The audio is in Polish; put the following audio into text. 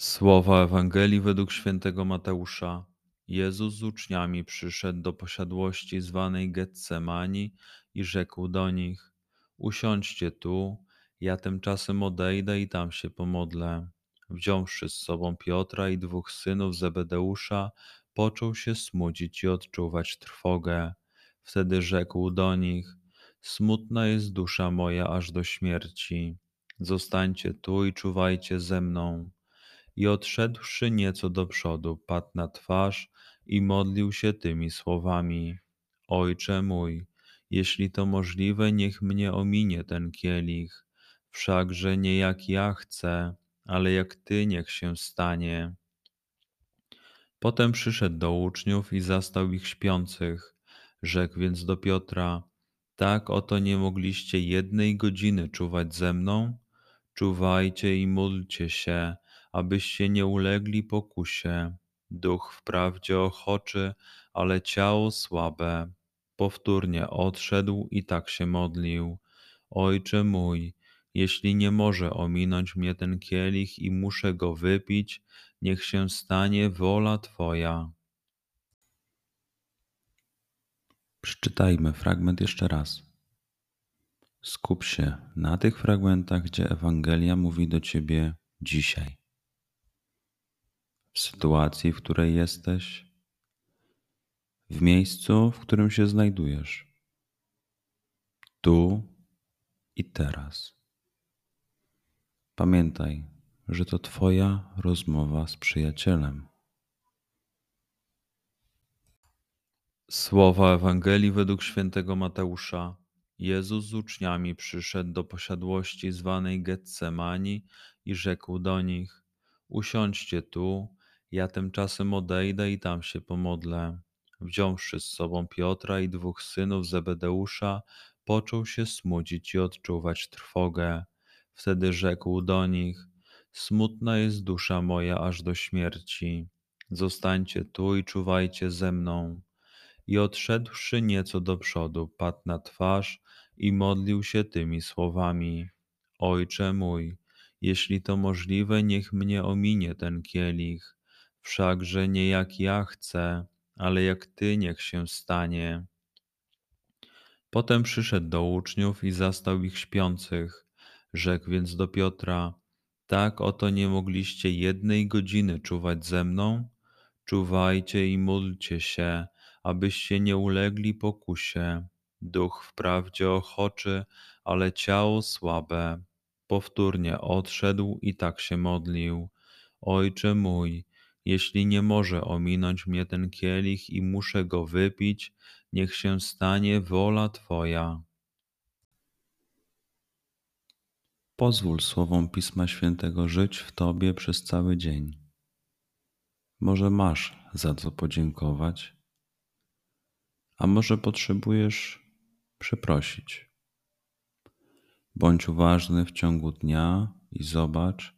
Słowa Ewangelii według świętego Mateusza. Jezus z uczniami przyszedł do posiadłości zwanej Getsemani i rzekł do nich: Usiądźcie tu, ja tymczasem odejdę i tam się pomodlę. Wziąwszy z sobą Piotra i dwóch synów Zebedeusza, począł się smucić i odczuwać trwogę. Wtedy rzekł do nich: Smutna jest dusza moja aż do śmierci. Zostańcie tu i czuwajcie ze mną. I odszedłszy nieco do przodu, padł na twarz i modlił się tymi słowami: Ojcze mój, jeśli to możliwe, niech mnie ominie ten kielich, wszakże nie jak ja chcę, ale jak Ty niech się stanie. Potem przyszedł do uczniów i zastał ich śpiących. Rzekł więc do Piotra: Tak oto nie mogliście jednej godziny czuwać ze mną? Czuwajcie i módlcie się, abyście nie ulegli pokusie. Duch wprawdzie ochoczy, ale ciało słabe. Powtórnie odszedł i tak się modlił. Ojcze mój, jeśli nie może ominąć mnie ten kielich i muszę go wypić, niech się stanie wola Twoja. Przeczytajmy fragment jeszcze raz. Skup się na tych fragmentach, gdzie Ewangelia mówi do Ciebie dzisiaj. Sytuacji, w której jesteś, w miejscu, w którym się znajdujesz, tu i teraz. Pamiętaj, że to Twoja rozmowa z przyjacielem. Słowa Ewangelii według świętego Mateusza. Jezus z uczniami przyszedł do posiadłości zwanej Getsemani i rzekł do nich: Usiądźcie tu, ja tymczasem odejdę i tam się pomodlę. Wziąwszy z sobą Piotra i dwóch synów Zebedeusza, począł się smucić i odczuwać trwogę. Wtedy rzekł do nich: Smutna jest dusza moja aż do śmierci. Zostańcie tu i czuwajcie ze mną. I odszedłszy nieco do przodu, padł na twarz i modlił się tymi słowami: Ojcze mój, jeśli to możliwe, niech mnie ominie ten kielich, wszakże nie jak ja chcę, ale jak Ty niech się stanie. Potem przyszedł do uczniów i zastał ich śpiących. Rzekł więc do Piotra: Tak oto nie mogliście jednej godziny czuwać ze mną? Czuwajcie i módlcie się, abyście nie ulegli pokusie. Duch wprawdzie ochoczy, ale ciało słabe. Powtórnie odszedł i tak się modlił: Ojcze mój, jeśli nie może ominąć mnie ten kielich i muszę go wypić, niech się stanie wola Twoja. Pozwól słowom Pisma Świętego żyć w Tobie przez cały dzień. Może masz za co podziękować, a może potrzebujesz przeprosić. Bądź uważny w ciągu dnia i zobacz,